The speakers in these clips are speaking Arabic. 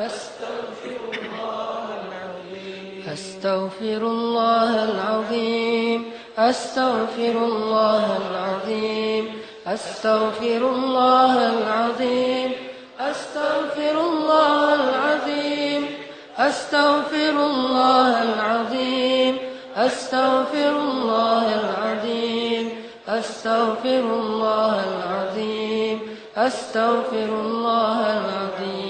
أستغفر الله العظيم. الله العظيم أستغفر الله العظيم. أستغفر الله العظيم. أستغفر الله العظيم. أستغفر الله العظيم. أستغفر الله العظيم. أستغفر الله العظيم. أستغفر الله العظيم.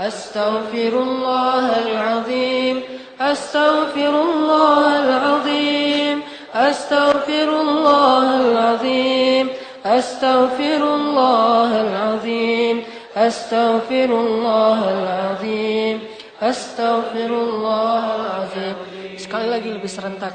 أستغفر الله العظيم أستغفر الله العظيم أستغفر الله العظيم أستغفر الله العظيم أستغفر الله العظيم أستغفر الله العظيم. Sekali lagi lebih serentak.